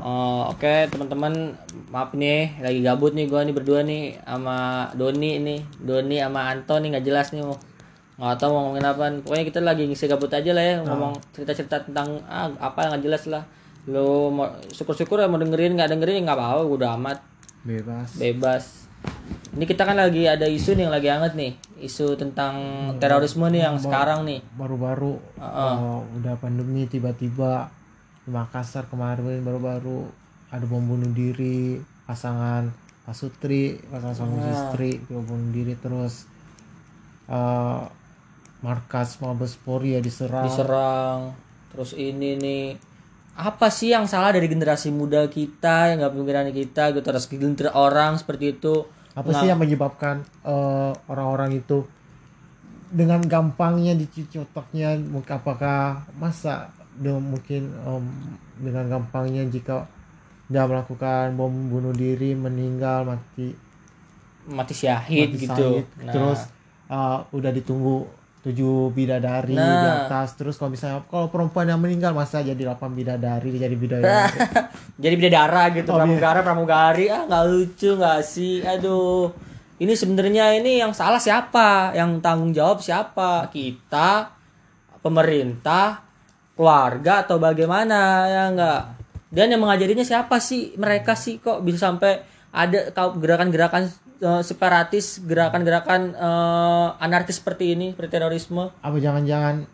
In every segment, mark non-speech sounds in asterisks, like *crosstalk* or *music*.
Oh, Oke teman-teman. Maaf nih lagi gabut nih gua nih berdua nih sama Doni nih. Doni sama Anto nih nggak jelas nih mau nggak tahu mau ngomongin apa. Pokoknya kita lagi ngisi gabut aja lah ya ngomong cerita-cerita tentang ah, apa nggak jelas lah. Lo mau syukur-syukur ya mau dengerin nggak dengerin ya nggak apa-apa udah amat. Bebas. Bebas. Ini kita kan lagi ada isu nih yang lagi hangat nih isu tentang terorisme nih yang sekarang nih. baru-baru eh, udah pandemi tiba-tiba di Makassar kemarin baru-baru ada bom bunuh diri pasangan Pasutri pasangan suami istri bom bunuh diri terus. Eh, markas Mabes Polri ya diserang. Diserang. Terus ini nih apa sih yang salah dari generasi muda kita yang nggak pemikiran kita gitu? Terus segelintir orang seperti itu. Apa sih yang menyebabkan eh, orang-orang itu dengan gampangnya dicuci otaknya apakah masa mungkin em, dengan gampangnya jika dia melakukan bom bunuh diri meninggal mati. Mati syahid mati gitu. syahid, Nah, terus eh, udah ditunggu tujuh bidadari di Nah. atas. Terus kalau misalnya kalau perempuan yang meninggal masa jadi delapan bidadari jadi bidadari? *laughs* Jadi bidadara gitu Oh, pramugara pramugari. Ah nggak lucu nggak sih? Aduh. Ini sebenarnya ini yang salah siapa? Yang tanggung jawab siapa? Kita pemerintah keluarga atau bagaimana ya enggak dan yang mengajarinya siapa sih? Mereka sih kok bisa sampai ada gerakan-gerakan eh, separatis gerakan-gerakan eh, anarkis seperti ini seperti terorisme? Apa jangan-jangan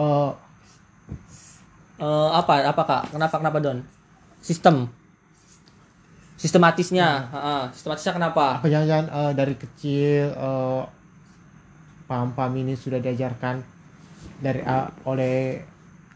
eh, Eh, apa apa kak? Kenapa kenapa don? Sistem. Sistematisnya Heeh, sistematisnya kenapa? Apa jangan-jangan eh, dari kecil eh, paham-paham ini sudah diajarkan dari eh, oleh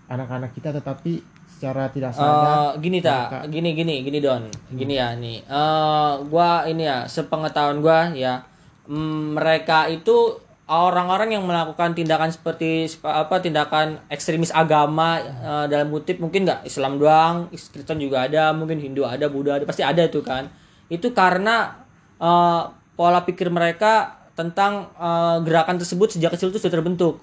anak-anak kita tetapi secara tidak sadar Eh, gini ta. gini gini gini don. Gini ya nih. Eh gua ini ya sepengetahuan gua ya mm, mereka itu orang-orang yang melakukan tindakan seperti sep- apa tindakan ekstremis agama eh, dalam kutip mungkin nggak Islam doang Kristen juga ada mungkin Hindu ada Buddha ada pasti ada itu kan. Itu karena eh, pola pikir mereka tentang eh, gerakan tersebut sejak kecil itu sudah terbentuk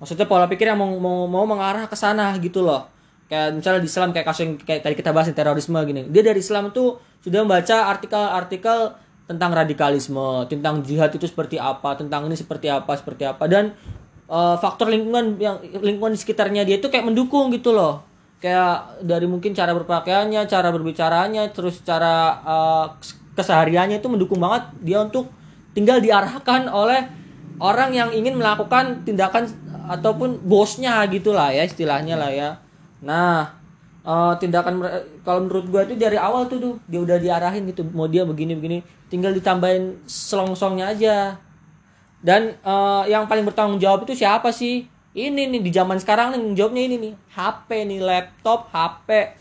maksudnya pola pikir yang mau mau, mau mengarah ke sana gitu loh. Kayak misalnya di Islam kayak kasus yang kayak tadi kita bahas terorisme gini. Dia dari Islam tuh sudah membaca artikel-artikel tentang radikalisme tentang jihad itu seperti apa tentang ini seperti apa seperti apa. Dan eh, faktor lingkungan yang lingkungan di sekitarnya dia itu kayak mendukung gitu loh. Kayak dari mungkin cara berpakaiannya cara berbicaranya terus cara eh, kesehariannya itu mendukung banget dia untuk tinggal diarahkan oleh orang yang ingin melakukan tindakan ataupun bosnya gitulah ya istilahnya lah ya. Nah, eh, tindakan kalau menurut gua itu dari awal tuh tuh dia udah diarahin gitu mau dia begini begini, tinggal ditambahin selongsongnya aja. Dan eh, yang paling bertanggung jawab itu siapa sih? Ini nih di zaman sekarang nih jawabnya ini nih, HP nih, laptop, HP.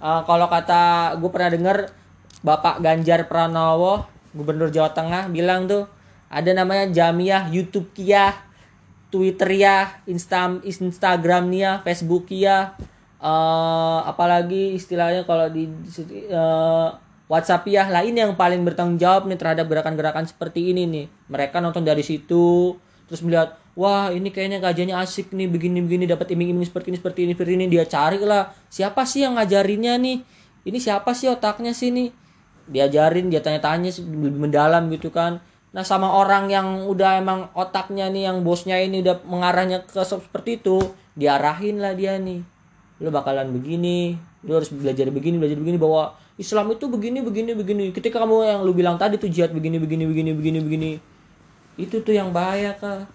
Eh, kalau kata gue pernah dengar Bapak Ganjar Pranowo, Gubernur Jawa Tengah bilang tuh ada namanya Jamiah YouTube Kia, Twitter ya, Insta Instagram ya, Facebook ya, eh apalagi istilahnya kalau di eh, WhatsApp ya lah ini yang paling bertanggung jawab nih terhadap gerakan-gerakan seperti ini nih. Mereka nonton dari situ terus melihat wah ini kayaknya kajiannya asik nih begini-begini dapat iming-iming seperti ini seperti ini seperti ini. Dia cari lah siapa sih yang ngajarinnya nih? Ini siapa sih otaknya sih nih? Diajarin dia tanya-tanya lebih mendalam gitu kan nah sama orang yang udah emang otaknya nih yang bosnya ini udah mengarahnya ke seperti itu diarahin lah dia nih. Lu bakalan begini lu harus belajar begini belajar begini bahwa Islam itu begini begini begini. Ketika kamu yang lu bilang tadi tuh jihad begini begini begini begini begini itu tuh yang bahaya kak.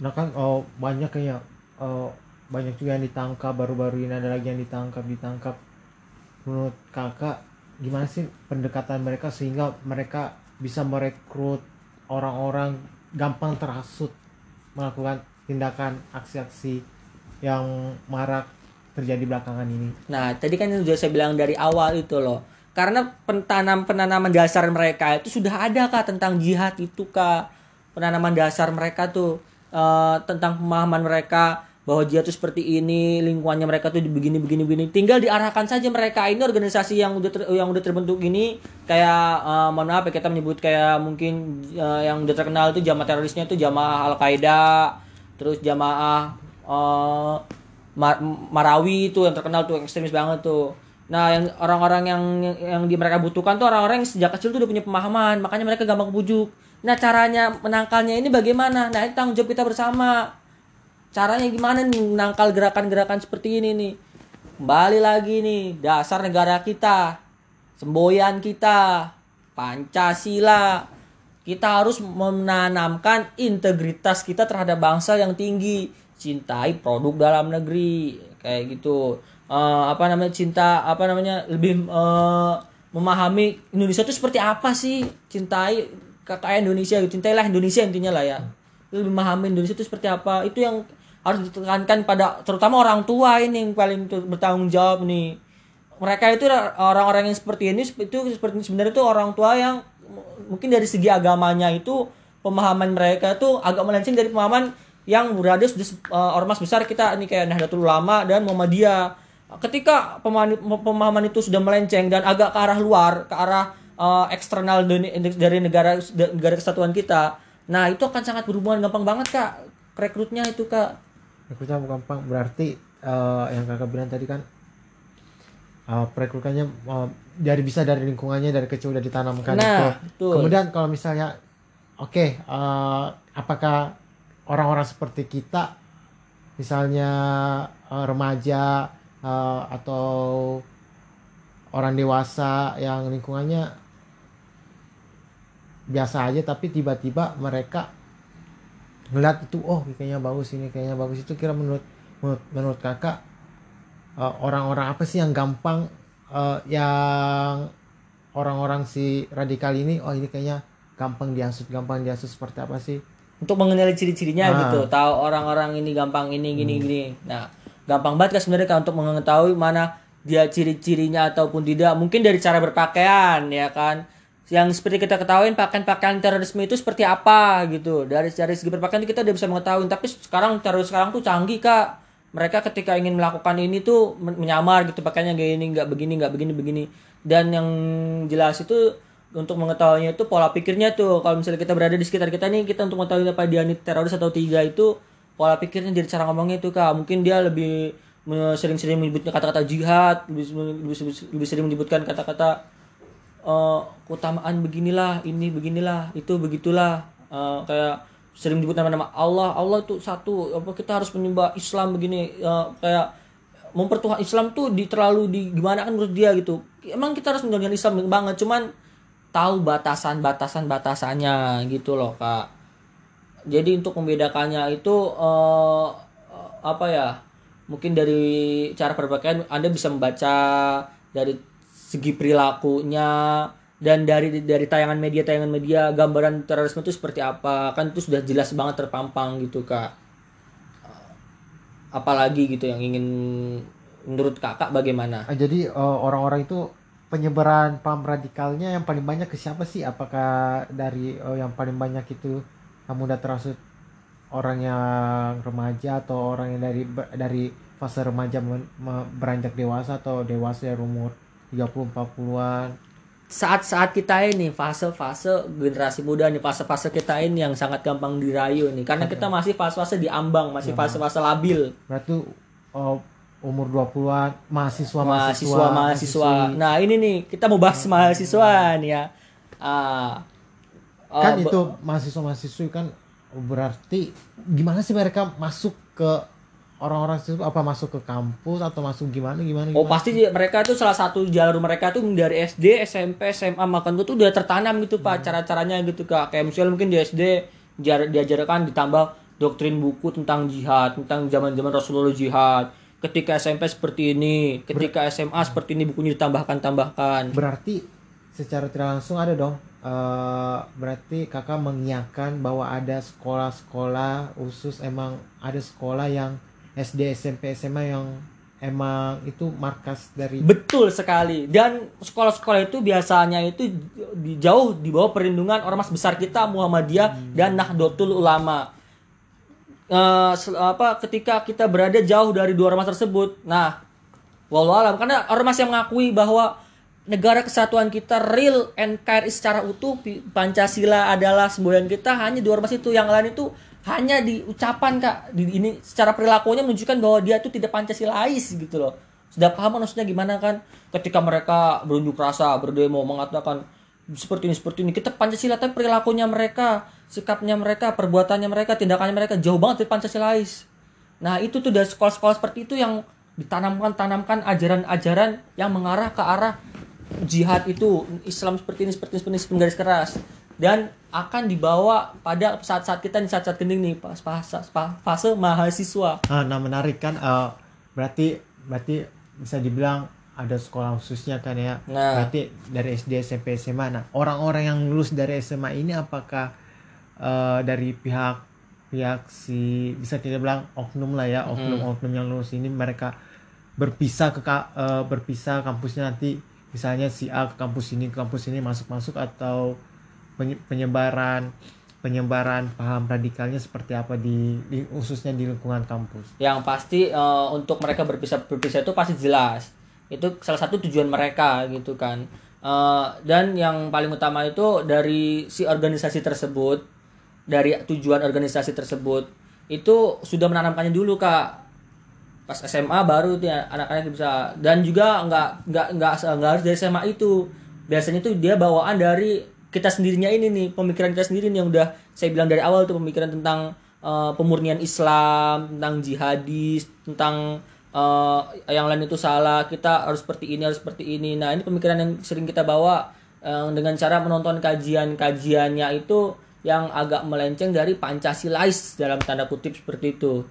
Nah kan oh, banyak kayak oh, banyak juga yang ditangkap baru-baru ini ada lagi yang ditangkap ditangkap. Menurut kakak gimana sih pendekatan mereka sehingga mereka bisa merekrut orang-orang gampang terhasut melakukan tindakan aksi-aksi yang marak terjadi belakangan ini Nah, tadi kan sudah saya bilang dari awal itu loh. Karena pentanam penanaman dasar mereka itu sudah ada kak tentang jihad itu kak. Penanaman dasar mereka tuh eh, tentang pemahaman mereka bahwa jihad itu seperti ini, lingkungannya mereka tuh begini begini begini. Tinggal diarahkan saja mereka. Ini organisasi yang udah ter- yang udah terbentuk ini kayak eh, mohon maaf ya kita menyebut kayak mungkin eh, yang udah terkenal itu jamaah terorisnya itu jamaah Al Qaeda, terus jamaah eh, Mar- Marawi itu yang terkenal tuh ekstremis banget tuh. Nah yang orang-orang yang, yang di mereka butuhkan tuh orang-orang yang sejak kecil tuh udah punya pemahaman makanya mereka gampang kebujuk nah caranya menangkalnya ini bagaimana? Nah ini tanggung jawab kita bersama caranya gimana nih menangkal gerakan-gerakan seperti ini nih? Kembali lagi nih dasar negara kita semboyan kita Pancasila. Kita harus menanamkan integritas kita terhadap bangsa yang tinggi cintai produk dalam negeri kayak gitu. Eh, apa namanya cinta apa namanya lebih eh, memahami Indonesia itu seperti apa sih? Cintai kakak Indonesia cintailah Indonesia intinya lah ya. Lebih memahami Indonesia itu seperti apa? Itu yang harus ditekankan pada terutama orang tua ini yang paling bertanggung jawab nih. Mereka itu orang-orang yang seperti ini itu seperti sebenarnya itu orang tua yang mungkin dari segi agamanya itu pemahaman mereka itu agak melenceng dari pemahaman yang berada sudah se- eh, ormas besar kita ini kayak Nahdlatul Ulama dan Muhammadiyah. Ketika pemahaman, pemahaman itu sudah melenceng dan agak ke arah luar ke arah eh, eksternal dari negara negara kesatuan kita. Nah itu akan sangat berhubungan gampang banget kak rekrutnya itu kak Rekrutnya gampang berarti eh, yang kakak bilang tadi kan eh, perekrutannya eh, dari bisa dari lingkungannya dari kecil udah ditanamkan Nah, itu. betul. Kemudian kalau misalnya oke eh, apakah orang-orang seperti kita misalnya eh, remaja eh, atau orang dewasa yang lingkungannya biasa aja tapi tiba-tiba mereka ngeliat itu oh kayaknya bagus ini kayaknya bagus itu kira menurut menurut, menurut kakak eh, orang-orang apa sih yang gampang eh, yang orang-orang si radikal ini oh ini kayaknya gampang diasut gampang diasut seperti apa sih? Untuk mengenali ciri-cirinya Ah. gitu tahu orang-orang ini gampang ini gini gini. Nah gampang banget kan sebenarnya kan untuk mengetahui mana dia ciri-cirinya ataupun tidak. Mungkin dari cara berpakaian ya kan yang seperti kita ketahui pakaian-pakaian terorisme itu seperti apa gitu. Dari dari segi berpakaian kita udah bisa mengetahui. Tapi sekarang teroris sekarang tuh canggih kak. Mereka ketika ingin melakukan ini tuh men- menyamar gitu pakaiannya kayak ini nggak begini nggak begini begini. Dan yang jelas itu untuk mengetahuinya itu pola pikirnya tuh. Kalau misalnya kita berada di sekitar kita nih kita untuk mengetahui apa dia ini teroris atau tidak itu pola pikirnya dari cara ngomongnya itu kak. Mungkin dia lebih sering-sering menyebutnya kata-kata jihad lebih sering menyebutkan kata-kata eh, keutamaan beginilah ini beginilah itu begitulah. Eh, kayak sering menyebut nama-nama Allah. Allah tuh satu apa kita harus menyembah Islam begini. Eh, kayak mempertuhan Islam tuh di terlalu di gimana kan menurut dia gitu. Emang kita harus menjalankan Islam banget cuman tahu batasan batasan batasannya gitu loh kak. Jadi untuk membedakannya itu eh, apa ya mungkin dari cara berpakaian anda bisa membaca dari segi perilakunya dan dari dari tayangan media tayangan media gambaran terorisme itu seperti apa. Kan itu sudah jelas banget terpampang gitu kak. Apalagi gitu yang ingin menurut kakak bagaimana? Ah, jadi eh, orang-orang itu penyebaran paham radikalnya yang paling banyak ke siapa sih? Apakah dari eh, yang paling banyak itu yang mudah terasut orang yang remaja atau orang yang dari dari fase remaja beranjak dewasa atau dewasa yang umur 30 40-an saat-saat kita ini fase-fase generasi muda nih fase-fase kita ini yang sangat gampang dirayu nih. Karena kita masih fase-fase di ambang masih fase-fase labil. Berarti eh, umur 20-an mahasiswa mahasiswa. Mahasiswa nah ini nih kita mau bahas mahasiswa nih ya. Ah, ah, kan itu mahasiswa mahasiswi kan berarti gimana sih mereka masuk ke orang-orang situ apa masuk ke kampus atau masuk gimana gimana, Oh gimana? pasti dia- mereka tuh salah satu jalur mereka tuh dari SD, SMP, SMA makan tuh udah tertanam gitu pak cara-caranya gitu kak. Kayak misalnya mungkin di SD jar- diajarkan ditambah doktrin buku tentang jihad tentang zaman-zaman Rasulullah jihad. Ketika SMP seperti ini ketika SMA seperti ini bukunya ditambahkan-tambahkan. Berarti secara tidak langsung ada dong eh, berarti kakak mengiyakan bahwa ada sekolah-sekolah khusus emang ada sekolah yang SD SMP SMA yang emang itu markas dari Betul sekali. Dan sekolah-sekolah itu biasanya itu di jauh di bawah perlindungan ormas besar kita Muhammadiyah dan Nahdlatul Ulama. Sel- apa ketika kita berada jauh dari dua ormas tersebut. Nah, walau alam karena ormas yang mengakui bahwa negara kesatuan kita real NKRI secara utuh Pancasila adalah semboyan kita hanya dua ormas itu yang lain itu hanya di ucapan kak. Di ini secara perilakunya menunjukkan bahwa dia tuh tidak pancasilais gitu loh. Sudah paham maksudnya gimana kan? Ketika mereka berunjuk rasa berdemo mengatakan seperti ini seperti ini. Kita pancasila tapi perilakunya mereka sikapnya mereka perbuatannya mereka tindakannya mereka jauh banget dari pancasilais nah itu tuh dari sekolah-sekolah seperti itu yang ditanamkan tanamkan ajaran-ajaran yang mengarah ke arah jihad itu Islam seperti ini seperti ini seperti ini seperti garis keras dan akan dibawa pada saat-saat kita di saat-saat genting nih pas fase, fase mahasiswa. Ah, nah menarik kan uh, berarti berarti bisa dibilang ada sekolah khususnya kan ya. Nah. Berarti dari SD SMP SMA. Nah orang-orang yang lulus dari SMA ini apakah uh, dari pihak pihak si bisa tidak bilang oknum lah ya oknum-oknum yang lulus ini mereka berpisah ke uh, berpisah kampusnya nanti misalnya si A ke kampus ini ke kampus ini masuk-masuk atau penyebaran penyebaran paham radikalnya seperti apa di, di khususnya di lingkungan kampus. Yang pasti eh, untuk mereka berpisah berpisah itu pasti jelas. Itu salah satu tujuan mereka gitu kan. Eh, dan yang paling utama itu dari si organisasi tersebut, dari tujuan organisasi tersebut itu sudah menanamkannya dulu kak. Pas SMA baru dia anak-anak bisa dan juga nggak nggak nggak nggak harus dari SMA itu. Biasanya tuh dia bawaan dari kita sendirinya ini nih pemikiran kita sendiri nih yang udah saya bilang dari awal tuh pemikiran tentang eh, pemurnian Islam tentang jihadis tentang eh, yang lain itu salah kita harus seperti ini harus seperti ini. Nah ini pemikiran yang sering kita bawa eh, dengan cara menonton kajian-kajiannya itu yang agak melenceng dari pancasilais dalam tanda kutip seperti itu.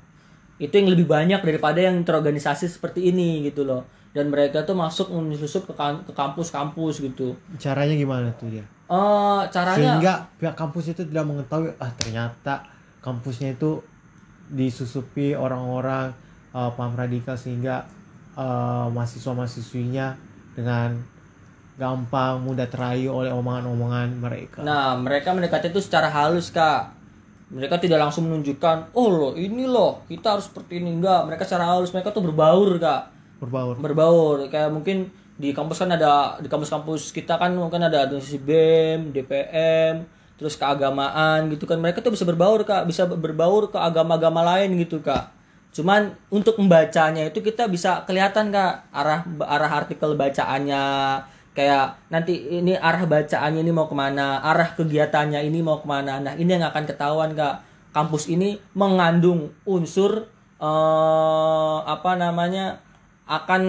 Itu yang lebih banyak daripada yang terorganisasi seperti ini gitu loh. Dan mereka tuh masuk menyusup ke kan- ke kampus-kampus gitu. Caranya gimana tuh dia? Eh caranya Sehingga pihak kampus itu tidak mengetahui ah ternyata kampusnya itu disusupi orang-orang uh, paham radikal sehingga uh, mahasiswa-mahasiswinya dengan gampang mudah terayu oleh omongan-omongan mereka. Nah, mereka mendekati itu secara halus, Kak. Mereka tidak langsung menunjukkan, oh loh, ini loh, kita harus seperti ini. Enggak, mereka secara halus, mereka tuh berbaur, Kak. Berbaur. Berbaur. Kayak mungkin di kampus kan ada, di kampus-kampus kita kan mungkin ada organisasi BEM, DPM, terus keagamaan gitu kan. Mereka tuh bisa berbaur, Kak. Bisa berbaur ke agama-agama lain gitu, Kak. Cuman untuk membacanya itu kita bisa kelihatan, Kak, arah arah artikel bacaannya, kayak nanti ini arah bacaannya ini mau ke mana arah kegiatannya ini mau ke mana nah ini yang akan ketahuan kak kampus ini mengandung unsur eh, apa namanya akan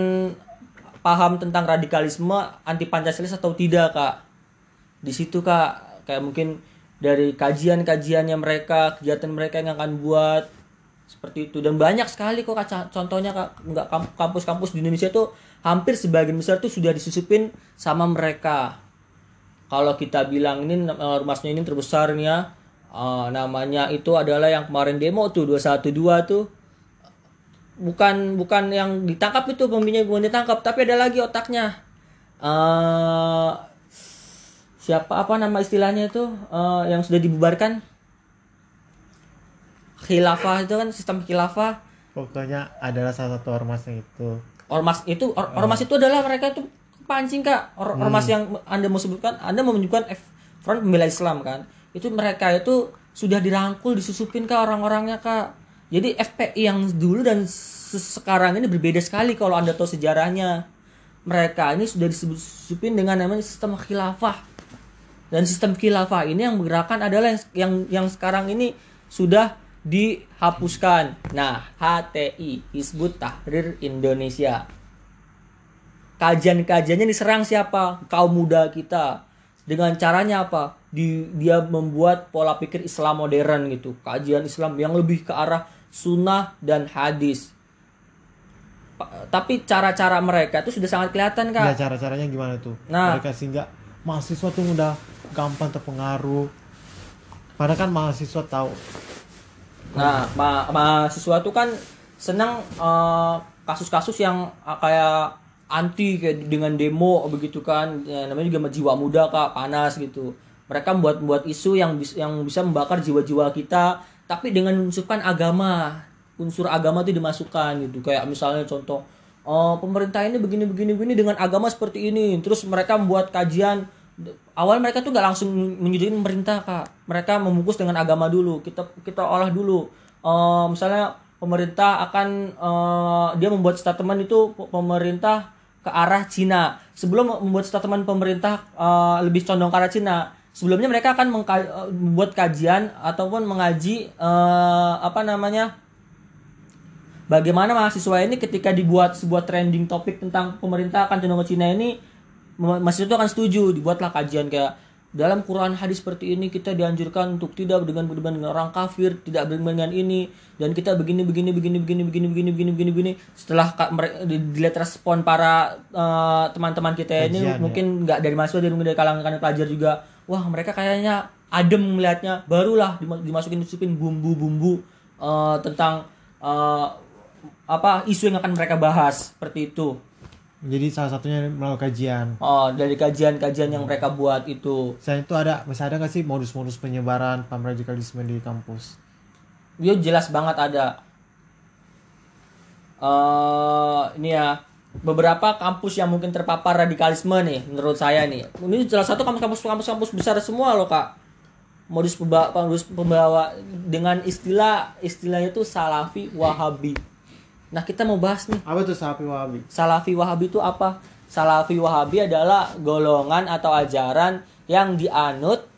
paham tentang radikalisme anti pancasilis atau tidak kak? Di situ kak. Kayak mungkin dari kajian-kajiannya mereka kegiatan mereka yang akan buat seperti itu. Dan banyak sekali kok Kak, contohnya kak. Nggak kamp- kampus-kampus di Indonesia tuh hampir sebagian besar tuh sudah disusupin sama mereka. Kalau kita bilang ini rumahnya ini terbesar nih ya eh, namanya itu adalah yang kemarin demo tuh 212 tuh bukan bukan yang ditangkap itu pembinya bukan ditangkap tapi ada lagi otaknya. Eh siapa apa nama istilahnya itu? Eh, yang sudah dibubarkan? Khilafah itu kan sistem khilafah. Pokoknya adalah salah satu ormas yang itu. ormas itu or- ormas itu adalah mereka itu pancing kak. Or- ormas yang anda mau sebutkan anda mau menunjukkan F front pembela Islam kan? Itu mereka itu sudah dirangkul disusupin ke orang-orangnya kak jadi FPI yang dulu dan se- sekarang ini berbeda sekali kalau anda tahu sejarahnya mereka ini sudah disusupin dengan namanya sistem khilafah dan sistem khilafah ini yang bergerakan adalah yang yang, yang sekarang ini sudah dihapuskan. Nah, HTI Hizbut Tahrir Indonesia. Kajian-kajiannya diserang siapa? Kaum muda kita. Dengan caranya apa? Di, dia membuat pola pikir Islam modern gitu. Kajian Islam yang lebih ke arah sunnah dan hadis. Pa- Tapi cara-cara mereka itu sudah sangat kelihatan Nah, kak. cara-caranya gimana tuh? Nah. Mereka sehingga mahasiswa tuh udah gampang terpengaruh. Padahal kan mahasiswa tahu Nah, ma mahasiswa tuh kan senang eh, kasus-kasus yang eh, kayak anti kayak dengan demo begitu kan. Ya, namanya juga jiwa muda kak panas gitu. Mereka membuat membuat isu yang bis- yang bisa membakar jiwa-jiwa kita, tapi dengan menunjukkan agama, unsur agama itu dimasukkan gitu. Kayak misalnya contoh, oh pemerintah ini begini begini begini dengan agama seperti ini. Terus mereka membuat kajian. Awal mereka tuh nggak langsung menyudutkan pemerintah kak. Mereka membungkus dengan agama dulu. Kita kita olah dulu. Eh, misalnya pemerintah akan eh, dia membuat statement itu pe- pemerintah ke arah Cina. Sebelum membuat statement pemerintah eh, lebih condong ke arah Cina sebelumnya mereka akan membuat kajian ataupun mengaji eh, apa namanya bagaimana mahasiswa ini ketika dibuat sebuah trending topik tentang pemerintah akan cenderung ke Cina ini ma- mahasiswa itu akan setuju dibuatlah kajian kayak dalam Quran hadis seperti ini kita dianjurkan untuk tidak dengan berdebat dengan orang kafir tidak berdebat dengan ini dan kita begini begini begini begini begini begini begini begini begini. Setelah dilihat respon para eh, teman-teman kita ini Kajian, ya. mungkin nggak dari mahasiswa dari, dari kalangan pelajar juga wah mereka kayaknya adem melihatnya. Barulah dima- dimasukin dimasukin bumbu-bumbu eh, tentang eh, apa isu yang akan mereka bahas seperti itu Jadi salah satunya melalui kajian. oh dari kajian-kajian yang mereka buat itu. Selain itu ada masih ada nggak sih modus-modus penyebaran paham radikalisme di kampus? dia jelas banget ada. Eh ini ya beberapa kampus yang mungkin terpapar radikalisme nih menurut saya nih. Ini salah satu kampus-kampus kampus-kampus besar semua loh kak. Modus pembawa, modus pembawa dengan istilah istilahnya itu salafi wahabi nah kita mau bahas nih Apa tuh sapi wahabi? Salafi Wahabi itu apa? Salafi Wahabi adalah golongan atau ajaran yang dianut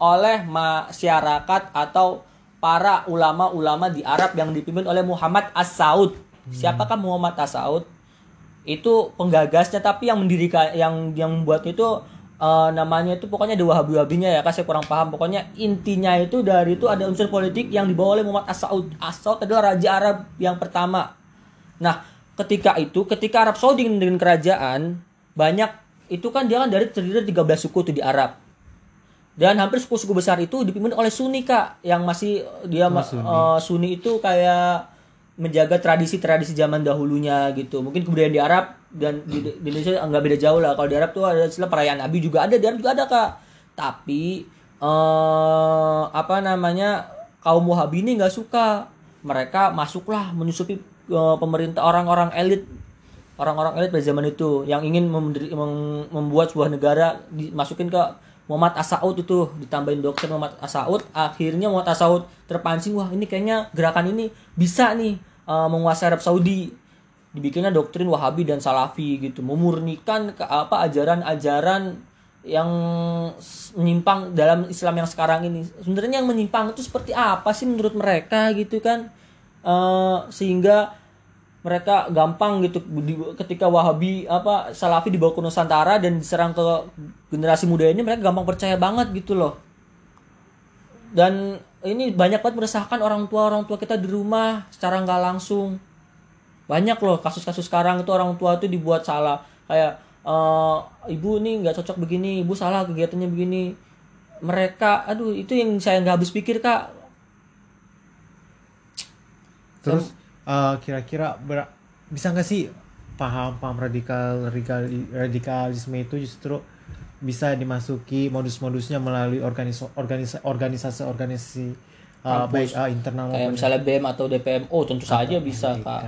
oleh masyarakat atau para ulama-ulama di Arab yang dipimpin oleh Muhammad As-Saud. Siapakah Muhammad As-Saud? Itu penggagasnya tapi yang mendirikan yang yang buat itu eh, namanya itu pokoknya ada Wahabi-Wahabinya ya, saya kurang paham. Pokoknya intinya itu dari itu ada unsur politik yang dibawa oleh Muhammad As-Saud. As-Saud adalah raja Arab yang pertama. Nah, ketika itu, ketika Arab Saudi dengan kerajaan, banyak itu kan dia kan dari terdiri dari 13 suku tuh di Arab. Dan hampir suku-suku besar itu dipimpin oleh Sunni Kak, yang masih dia ma- Sunni. eh, Sunni itu kayak menjaga tradisi-tradisi zaman dahulunya gitu. Mungkin kebudayaan di Arab dan di, di Indonesia nggak beda jauh lah. Kalau di Arab tuh ada istilah perayaan Nabi juga ada, di Arab juga ada Kak. Tapi eh apa namanya kaum Wahabi ini nggak suka. Mereka masuklah menyusupi pemerintah orang-orang elit orang-orang elit pada zaman itu yang ingin membuat sebuah negara dimasukin ke Muhammad As-Saud itu ditambahin doktrin Muhammad As-Saud akhirnya Muhammad As-Saud terpancing wah ini kayaknya gerakan ini bisa nih eh, menguasai Arab Saudi. Dibikinnya doktrin Wahabi dan Salafi gitu memurnikan ke apa ajaran-ajaran yang menyimpang dalam Islam yang sekarang ini. Sebenarnya yang menyimpang itu seperti apa sih menurut mereka gitu kan Eh, sehingga mereka gampang gitu ketika Wahabi apa Salafi dibawa ke Nusantara dan diserang ke generasi muda ini mereka gampang percaya banget gitu loh. Dan ini banyak banget meresahkan orang tua orang tua kita di rumah secara nggak langsung. Banyak loh kasus-kasus sekarang itu orang tua itu dibuat salah. Kayak eh, ibu nih nggak cocok begini ibu salah kegiatannya begini. Mereka aduh itu yang saya nggak habis pikir kak Terus eh, kira-kira ber- bisa nggak sih paham-paham radikal radikal radikalisme itu justru bisa dimasuki modus-modusnya melalui organis organis organisasi organisasi Kampus. baik eh, internal kayak misalnya BEM atau DPMO tentu saja bisa kak.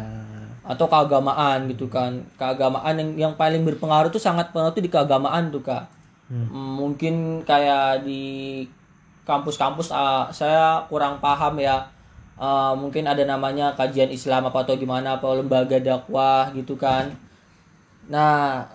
Atau keagamaan gitu kan. Keagamaan yang yang paling berpengaruh tuh sangat pengaruh tuh di keagamaan tuh kak. Hmm, mungkin kayak di kampus-kampus ah, saya kurang paham ya Ah, mungkin ada namanya kajian Islam apa atau gimana apa lembaga dakwah gitu kan. Nah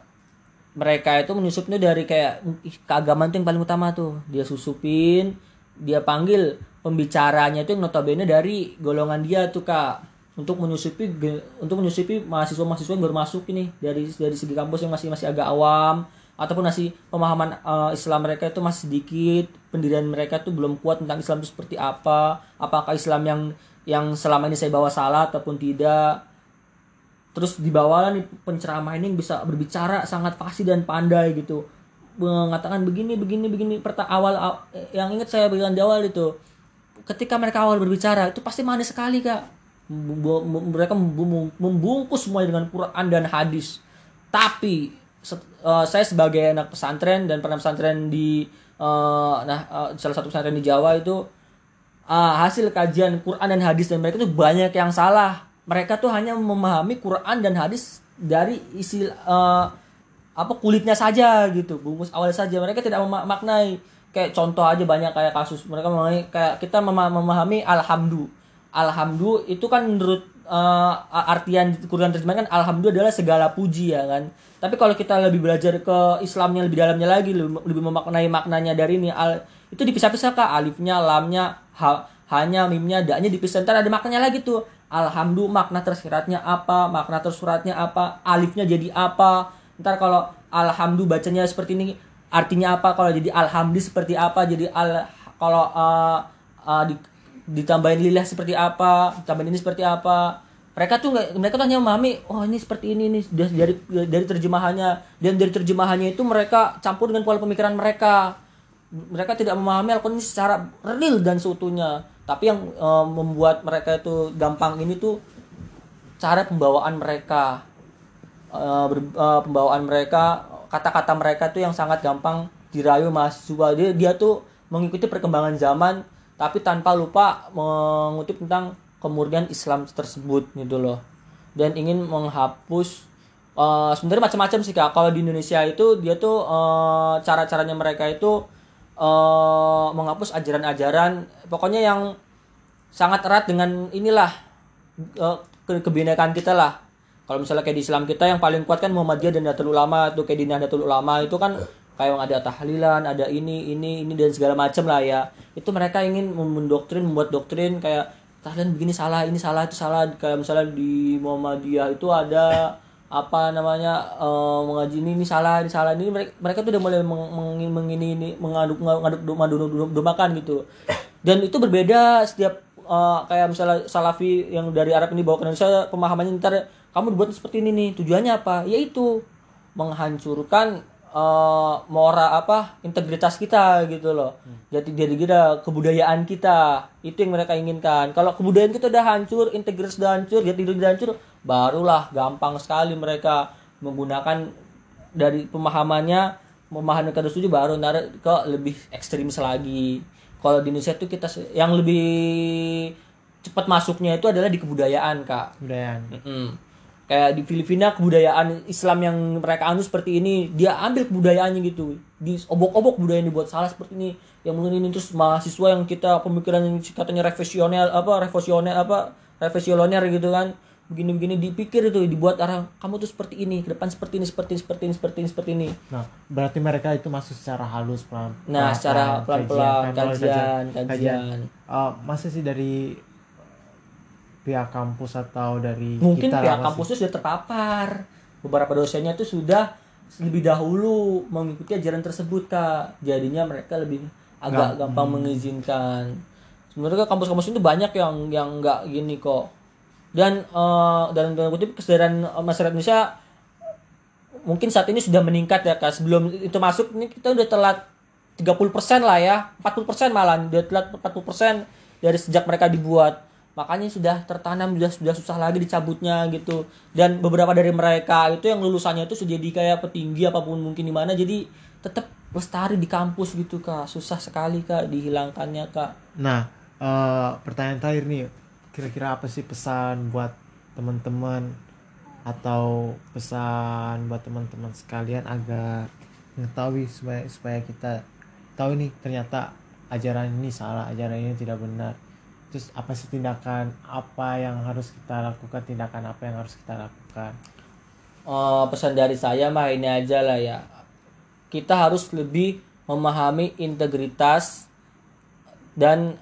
mereka itu menyusupnya dari kayak keagamaan itu yang paling utama tuh. Dia susupin dia panggil pembicaranya itu yang notabene dari golongan dia tuh kak. Untuk menyusupi untuk menyusupi mahasiswa-mahasiswa yang baru masuk ini dari dari segi kampus yang masih masih agak awam ataupun masih pemahaman eh, Islam mereka itu masih sedikit pendirian mereka tuh belum kuat tentang Islam itu seperti apa apakah Islam yang yang selama ini saya bawa salah ataupun tidak. Terus dibawalah nih penceramah ini bisa berbicara sangat fasih dan pandai gitu. Mengatakan begini begini begini perta awal aw- yang ingat saya bilang di awal itu ketika mereka awal berbicara itu pasti manis sekali kak. Mereka membu- membungkus semuanya dengan Quran dan hadis. Tapi eh, saya sebagai anak pesantren dan pernah pesantren di eh, nah eh, salah satu pesantren di Jawa itu ah, hasil kajian Quran dan hadis dan mereka tuh banyak yang salah. Mereka tuh hanya memahami Quran dan hadis dari isi eh, apa kulitnya saja gitu bungkus awal saja. Mereka tidak memaknai kayak contoh aja banyak kayak kasus mereka memahami kayak kita mema- memahami alhamdu. Alhamdu itu kan menurut eh, artian Quran terjemahan kan alhamdu adalah segala puji ya kan? Tapi kalau kita lebih belajar ke Islamnya lebih dalamnya lagi lebih, memaknai maknanya dari ini al itu dipisah-pisah kak. Alifnya lamnya ha, hanya mimnya daknya dipisah. Ntar ada maknanya lagi tuh. Alhamdu makna tersiratnya apa makna tersuratnya apa alifnya jadi apa. Ntar kalau alhamdu bacanya seperti ini artinya apa? Kalau jadi alhamdi seperti apa? Jadi al kalau uh, uh, di, ditambahin lilah seperti apa ditambahin ini seperti apa. Mereka tuh nggak mereka tuh hanya memahami oh ini seperti ini nih dari dari terjemahannya. Dan dari terjemahannya itu mereka campur dengan pola pemikiran mereka. Mereka tidak memahami Al-Quran ini secara real dan seutuhnya. Tapi yang uh, membuat mereka itu gampang ini tuh cara pembawaan mereka. Uh, ber- uh, pembawaan mereka kata-kata mereka tuh yang sangat gampang dirayu mahasiswa. Dia dia tuh mengikuti perkembangan zaman tapi tanpa lupa mengutip tentang kemurnian Islam tersebut gitu loh. Dan ingin menghapus uh, sebenarnya macam-macam sih kak. Kalau di Indonesia itu dia tuh uh, cara-caranya mereka itu uh, menghapus ajaran-ajaran pokoknya yang sangat erat dengan inilah uh, ke kebinekaan kita lah. Kalau misalnya kayak di Islam kita yang paling kuat kan Muhammadiyah dan Nahdlatul Ulama. Tuh kayak di Nahdlatul Ulama itu kan kayak ada tahlilan, ada ini, ini, ini dan segala macam lah ya. Itu mereka ingin mendoktrin, membuat doktrin kayak tahlilan begini salah, ini salah, itu salah. Kayak misalnya di Muhammadiyah itu ada apa namanya eh, mengaji ini, ini salah, ini salah. Ini mereka, mereka tuh udah mulai meng, meng, ini, ini mengaduk ngaduk madu domakan gitu. Dan itu berbeda setiap eh, kayak misalnya Salafi yang dari Arab ini bawa ke Indonesia pemahamannya ntar kamu dibuat seperti ini nih tujuannya apa yaitu menghancurkan eh, mora apa integritas kita gitu loh. Jadi jadi kita kebudayaan kita. Itu yang mereka inginkan. Kalau kebudayaan kita udah hancur integritas udah hancur jadi udah hancur barulah gampang sekali mereka menggunakan dari pemahamannya memahami kata setuju baru narik ke lebih ekstremis lagi. Kalau di Indonesia itu kita yang lebih cepat masuknya itu adalah di kebudayaan kak. Kebudayaan. Mm-mm. Kayak di Filipina kebudayaan Islam yang mereka anut seperti ini, dia ambil kebudayaannya gitu. Di obok-obok budaya yang dibuat salah seperti ini. Yang mungkin ini terus mahasiswa yang kita pemikiran yang katanya revisioner apa revisioner apa revisioner gitu kan. Begini-begini dipikir itu dibuat arah kamu tuh seperti ini, ke depan seperti ini, seperti ini, seperti ini, seperti ini, seperti ini. Nah, berarti mereka itu masuk secara halus pelan. Nah, secara pelan-pelan kajian, kajian, kajian. Eh, masa sih dari pihak kampus atau dari mungkin kita pihak lah, kampusnya sudah terpapar. Beberapa dosennya tuh sudah lebih dahulu mengikuti ajaran tersebut kak. Jadinya mereka lebih agak Nggak- gampang mengizinkan. Sebenarnya kampus-kampus itu banyak yang yang nggak gini kok. Dan eh, dan dalam kutip kesadaran masyarakat Indonesia mungkin saat ini sudah meningkat ya kak. Sebelum itu masuk ini kita udah telat 30% lah ya. 40% malah udah telat 40% dari sejak mereka dibuat makanya sudah tertanam sudah sudah susah lagi dicabutnya gitu. Dan beberapa dari mereka itu yang lulusannya itu sudah jadi kayak petinggi apa pun mungkin di mana jadi tetap lestari di kampus gitu kak. Susah sekali kak dihilangkannya kak. Nah, eh, pertanyaan terakhir nih, kira-kira apa sih pesan buat teman-teman atau pesan buat teman-teman sekalian agar mengetahui supaya supaya kita tahu nih ternyata ajaran ini salah, ajaran ini tidak benar. Terus apa sih tindakan apa yang harus kita lakukan, tindakan apa yang harus kita lakukan? Eh, pesan dari saya mah ini aja lah ya. Kita harus lebih memahami integritas dan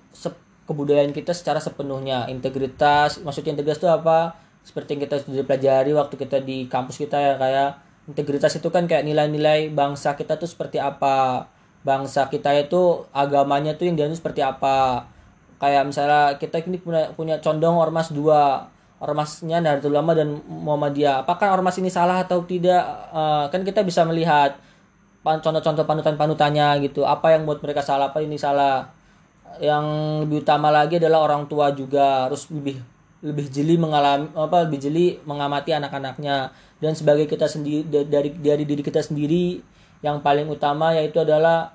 kebudayaan kita secara sepenuhnya. Integritas maksudnya integritas itu apa? Seperti yang kita sudah pelajari waktu kita di kampus kita ya kayak integritas itu kan kayak nilai-nilai bangsa kita tuh seperti apa? Bangsa kita itu agamanya tuh yang dianut seperti apa kayak misalnya kita ini punya punya condong ormas dua. Ormasnya Nahdlatul Ulama dan Muhammadiyah. Apakah ormas ini salah atau tidak? Eh, kan kita bisa melihat contoh-contoh panutan-panutannya gitu. Apa yang buat mereka salah apa ini salah? Yang lebih utama lagi adalah orang tua juga. Harus lebih lebih jeli mengalami apa lebih jeli mengamati anak-anaknya. Dan sebagai kita sendiri dari dari diri kita sendiri yang paling utama yaitu adalah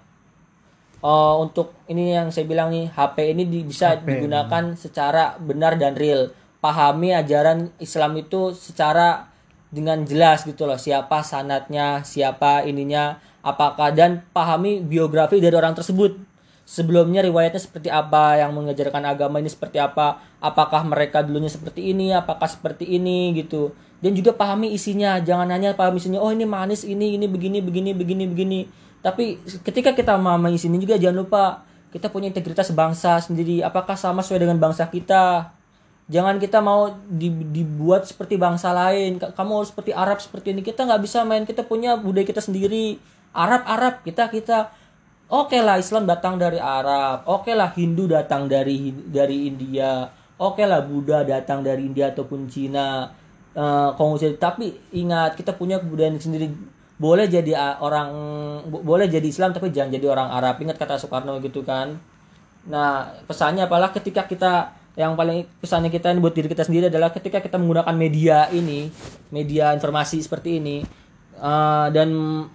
eh, untuk ini yang saya bilang nih HP ini di- bisa HP. digunakan secara benar dan real. Pahami ajaran Islam itu secara dengan jelas gitu loh. Siapa sanatnya siapa ininya apakah dan pahami biografi dari orang tersebut. Sebelumnya riwayatnya seperti apa yang mengajarkan agama ini seperti apa apakah mereka dulunya seperti ini apakah seperti ini gitu. Dan juga pahami isinya jangan hanya pahami isinya oh ini manis ini ini begini begini begini begini tapi ketika kita memahami isinya juga jangan lupa kita punya integritas bangsa sendiri. Apakah sama sesuai dengan bangsa kita? Jangan kita mau di- dibuat seperti bangsa lain. Ka- kamu harus seperti Arab seperti ini. Kita nggak bisa main kita punya budaya kita sendiri. Arab Arab kita kita oke lah Islam datang dari Arab. Oke lah Hindu datang dari dari India. Oke lah Buddha datang dari India ataupun Cina. Konghucu tapi ingat kita punya kebudayaan sendiri boleh jadi ah, orang bo- boleh jadi Islam tapi jangan jadi orang Arab ingat kata Soekarno gitu kan Nah, pesannya apalah ketika kita yang paling pesannya kita ini buat diri kita sendiri adalah ketika kita menggunakan media ini, media informasi seperti ini eh, dan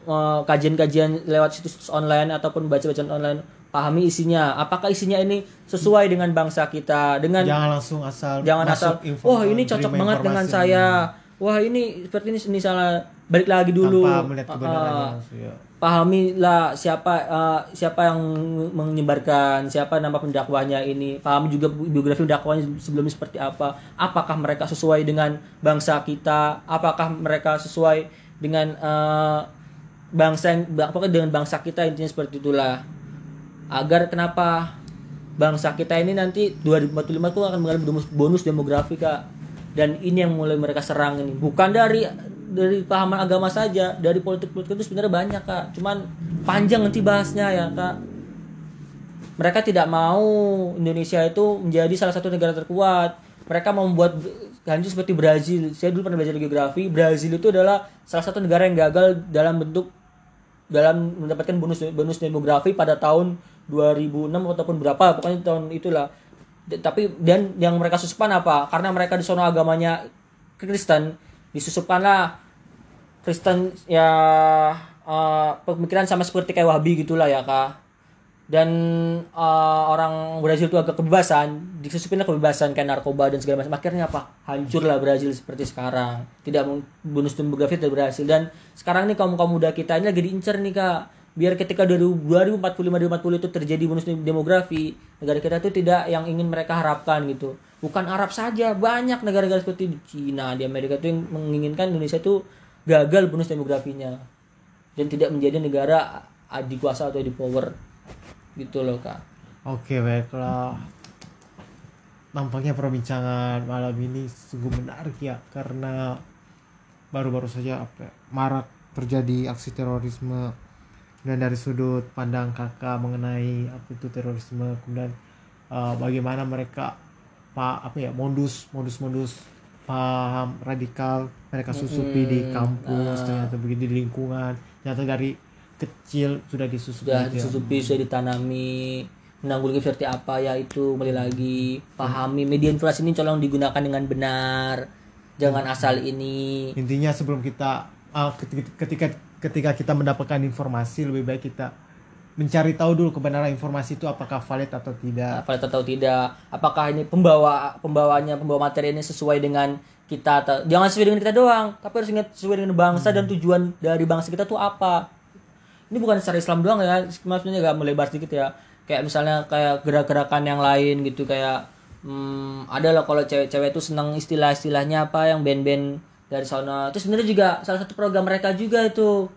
eh, kajian-kajian lewat situs online ataupun baca-bacaan online, pahami isinya. Apakah isinya ini sesuai dengan bangsa kita, dengan jangan langsung asal jangan asal info- wah ini cocok banget dengan saya. Wah, ini seperti ini misalnya balik lagi dulu. tanpa melihat kebenarannya langsung, ya. pahamilah siapa eh, siapa yang menyebarkan siapa nama pendakwahnya ini. Pahami juga biografi pendakwahnya sebelumnya seperti apa. Apakah mereka sesuai dengan bangsa kita? Apakah mereka sesuai dengan eh, bangsa yang apakah dengan bangsa kita? Intinya seperti itulah. Agar kenapa bangsa kita ini nanti 2045 tuh akan mengalami bonus, bonus demografi kak dan ini yang mulai mereka serang ini. Bukan dari dari pahaman agama saja dari politik politik itu sebenarnya banyak kak. Cuman panjang nanti bahasnya ya kak. Mereka tidak mau Indonesia itu menjadi salah satu negara terkuat. Mereka mau membuat hancur seperti Brazil. Saya dulu pernah belajar geografi. Brazil itu adalah salah satu negara yang gagal dalam bentuk dalam mendapatkan bonus bonus demografi pada tahun 2006 ataupun berapa. Pokoknya tahun itulah tapi dan yang mereka susupkan apa? Karena mereka di sono agamanya Kristen disusupkanlah Kristen ya eh, pemikiran sama seperti kayak Wahabi gitulah ya kak. Dan eh, orang Brazil itu agak kebebasan disusupinlah kebebasan kayak narkoba dan segala macam. Akhirnya apa? Hancurlah Brazil seperti sekarang. Tidak bonus demografi dari Brazil. Dan sekarang nih kaum kaum muda kita ini lagi diincar nih kak biar ketika 2045 2040 itu terjadi bonus demografi negara kita itu tidak yang ingin mereka harapkan gitu. Bukan Arab saja banyak negara-negara seperti di Cina di Amerika itu yang menginginkan Indonesia itu gagal bonus demografinya. Dan tidak menjadi negara adikuasa atau di power. Gitu loh kak. Oke baiklah. Nampaknya perbincangan malam ini sungguh menarik ya Karena baru-baru saja apa ya, marak terjadi aksi terorisme Dan dari sudut pandang kakak mengenai apa itu terorisme Kemudian eh, bagaimana mereka pak apa ya modus modus modus paham radikal mereka susupi di kampus ternyata begitu di lingkungan ternyata dari kecil sudah disusupi sudah gitu ya. disusupi sudah ditanami menanggulangi seperti apa ya itu kembali lagi pahami media informasi ini tolong digunakan dengan benar jangan asal ini. Intinya sebelum kita uh, ketika ketika ketika kita mendapatkan informasi lebih baik kita mencari tahu dulu kebenaran informasi itu apakah valid atau tidak. Apa atau tidak? Apakah ini pembawa pembawanya pembawa materi ini sesuai dengan kita atau jangan sesuai dengan kita doang tapi harus ingat sesuai dengan bangsa dan tujuan dari bangsa kita tuh apa. Ini bukan secara Islam doang ya maksudnya agak melebar sedikit ya. Kayak misalnya kayak gerak-gerakan yang lain gitu kayak hmm, ada lah kalau cewek-cewek itu senang istilah-istilahnya apa yang band-band dari sana. Terus sebenarnya juga salah satu program mereka juga itu.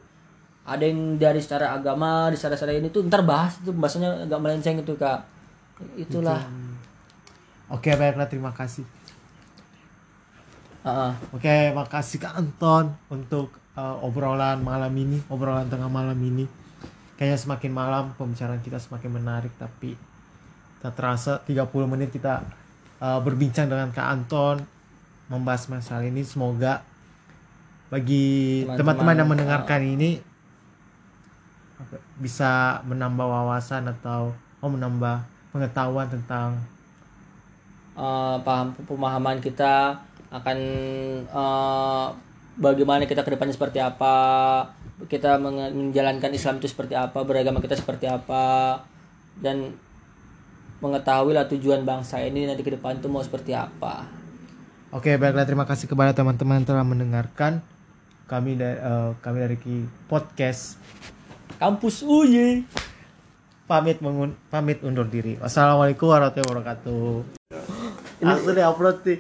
Ada yang dari secara agama di secara secara ini tuh ntar bahas itu bahasanya agak melenceng itu kak. Itulah. Oke baiklah terima kasih. Heeh. oke makasih Kak Anton untuk uh, obrolan malam ini obrolan tengah malam ini. Kayaknya semakin malam pembicaraan kita semakin menarik tapi tak terasa 30 menit kita uh, berbincang dengan Kak Anton membahas masalah ini. Semoga bagi Teman-teman, yang mendengarkan ini apa, bisa menambah wawasan atau oh menambah pengetahuan tentang Eh, paham pemahaman kita akan eh, bagaimana kita ke depannya seperti apa kita menjalankan Islam itu seperti apa beragama kita seperti apa dan mengetahui lah tujuan bangsa ini nanti ke depan itu mau seperti apa Oke, baiklah terima kasih kepada teman-teman yang telah mendengarkan. kami dari kami dari Ki podcast Kampus UY. pamit mengun pamit undur diri. Wassalamualaikum warahmatullahi wabarakatuh. Langsung di upload nih.